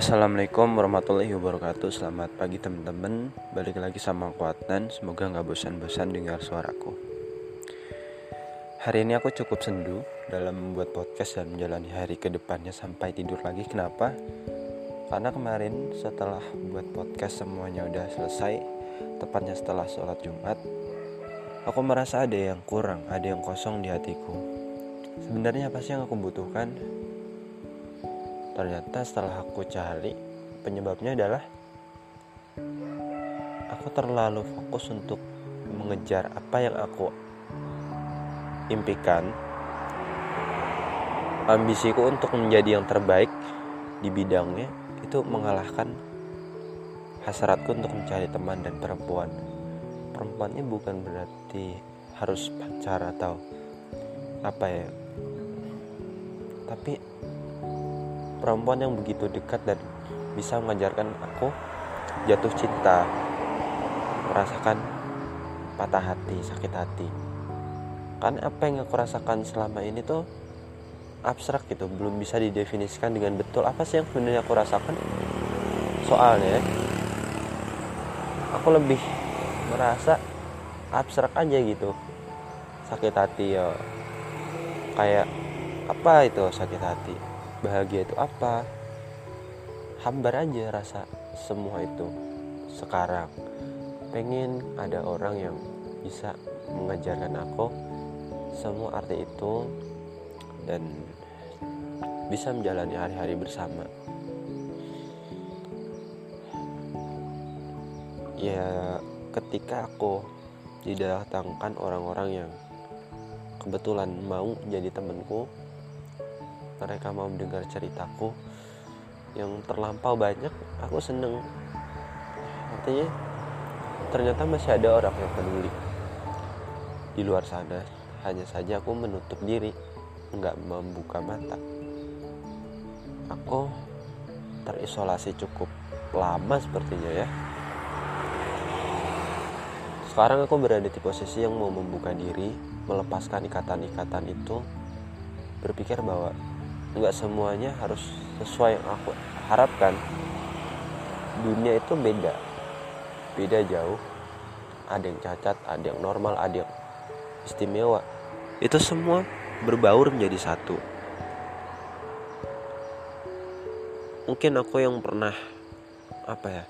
Assalamualaikum warahmatullahi wabarakatuh. Selamat pagi teman-teman. Balik lagi sama aku Semoga gak bosan-bosan dengar suaraku. Hari ini aku cukup sendu Dalam membuat podcast dan menjalani hari ke depannya Sampai tidur lagi. Kenapa? Karena kemarin setelah buat podcast semuanya udah selesai Tepatnya setelah sholat jumat Aku merasa ada yang kurang Ada yang kosong di hatiku. Sebenarnya apa sih yang aku butuhkan? Ternyata setelah aku cari, penyebabnya adalah aku terlalu fokus untuk mengejar apa yang aku impikan. Ambisiku untuk menjadi yang terbaik di bidangnya itu mengalahkan hasratku untuk mencari teman dan perempuan. Perempuannya bukan berarti harus pacar atau apa ya. Tapi perempuan yang begitu dekat dan bisa mengajarkan aku jatuh cinta merasakan patah hati sakit hati. Kan apa yang aku rasakan selama ini tuh abstrak gitu belum bisa didefinisikan dengan betul. Apa sih yang sebenarnya aku rasakan? Soalnya aku lebih merasa abstrak aja gitu. Sakit hati ya. Kayak apa itu sakit hati bahagia itu apa? Hambar aja rasa semua itu sekarang. Pengen ada orang yang bisa mengajarkan aku semua arti itu dan bisa menjalani hari-hari bersama. Ya ketika aku didatangkan orang-orang yang kebetulan mau jadi temanku mereka mau mendengar ceritaku yang terlampau banyak aku seneng. Artinya ternyata masih ada orang yang peduli. Di luar sana hanya saja aku menutup diri nggak membuka mata. Aku terisolasi cukup lama sepertinya ya. Sekarang aku berada di posisi yang mau membuka diri melepaskan ikatan-ikatan itu berpikir bahwa nggak semuanya harus sesuai yang aku harapkan. Dunia itu beda. Beda jauh. Ada yang cacat ada yang normal ada yang istimewa. Itu semua berbaur menjadi satu. Mungkin aku yang pernah apa ya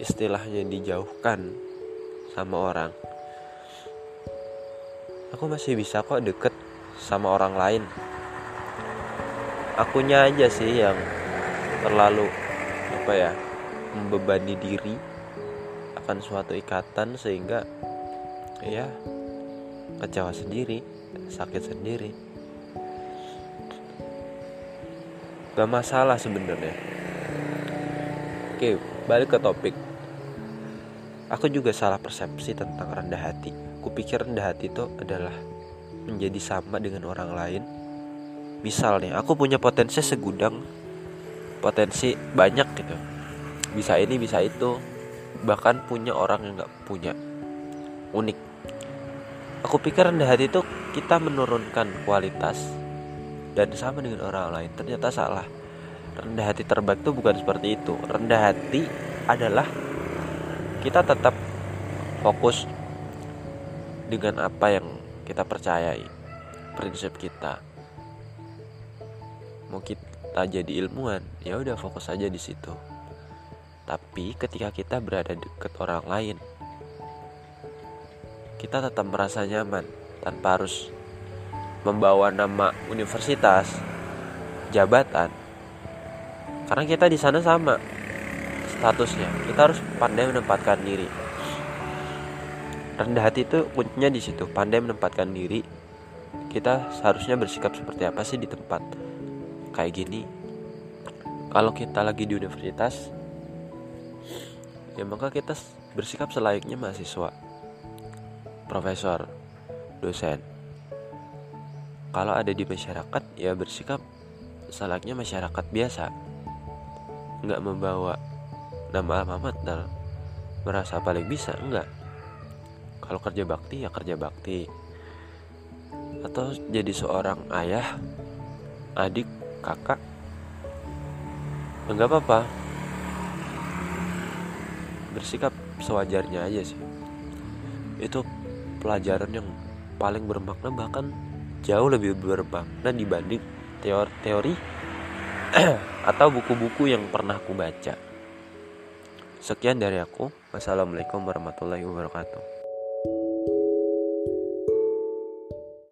istilahnya dijauhkan sama orang. Aku masih bisa kok deket sama orang lain akunya aja sih yang terlalu apa ya membebani diri akan suatu ikatan sehingga ya kecewa sendiri sakit sendiri. Gak masalah sebenarnya. Oke balik ke topik. Aku juga salah persepsi tentang rendah hati. Kupikir rendah hati itu adalah menjadi sama dengan orang lain misal nih aku punya potensi segudang potensi banyak gitu. Bisa ini bisa itu. Bahkan punya orang yang nggak punya. Unik. Aku pikir rendah hati itu kita menurunkan kualitas dan sama dengan orang lain. Ternyata salah. Rendah hati terbaik itu bukan seperti itu. Rendah hati adalah kita tetap fokus dengan apa yang kita percayai prinsip kita mau kita jadi ilmuwan ya udah fokus aja di situ. Tapi ketika kita berada dekat orang lain kita tetap merasa nyaman tanpa harus membawa nama universitas jabatan. Karena kita di sana sama statusnya. Kita harus pandai menempatkan diri. Rendah hati itu kuncinya di situ. Pandai menempatkan diri kita seharusnya bersikap seperti apa sih di tempat kayak gini. Kalau kita lagi di universitas ya maka kita bersikap selayaknya mahasiswa profesor dosen. Kalau ada di masyarakat ya bersikap selayaknya masyarakat biasa. Nggak membawa nama alamat dan merasa paling bisa enggak kalau kerja bakti ya kerja bakti. Atau jadi seorang ayah adik kakak Enggak apa-apa. Bersikap sewajarnya aja sih. Itu pelajaran yang paling bermakna bahkan jauh lebih bermakna dibanding teori-teori atau buku-buku yang pernah aku baca. Sekian dari aku. Wassalamualaikum warahmatullahi wabarakatuh.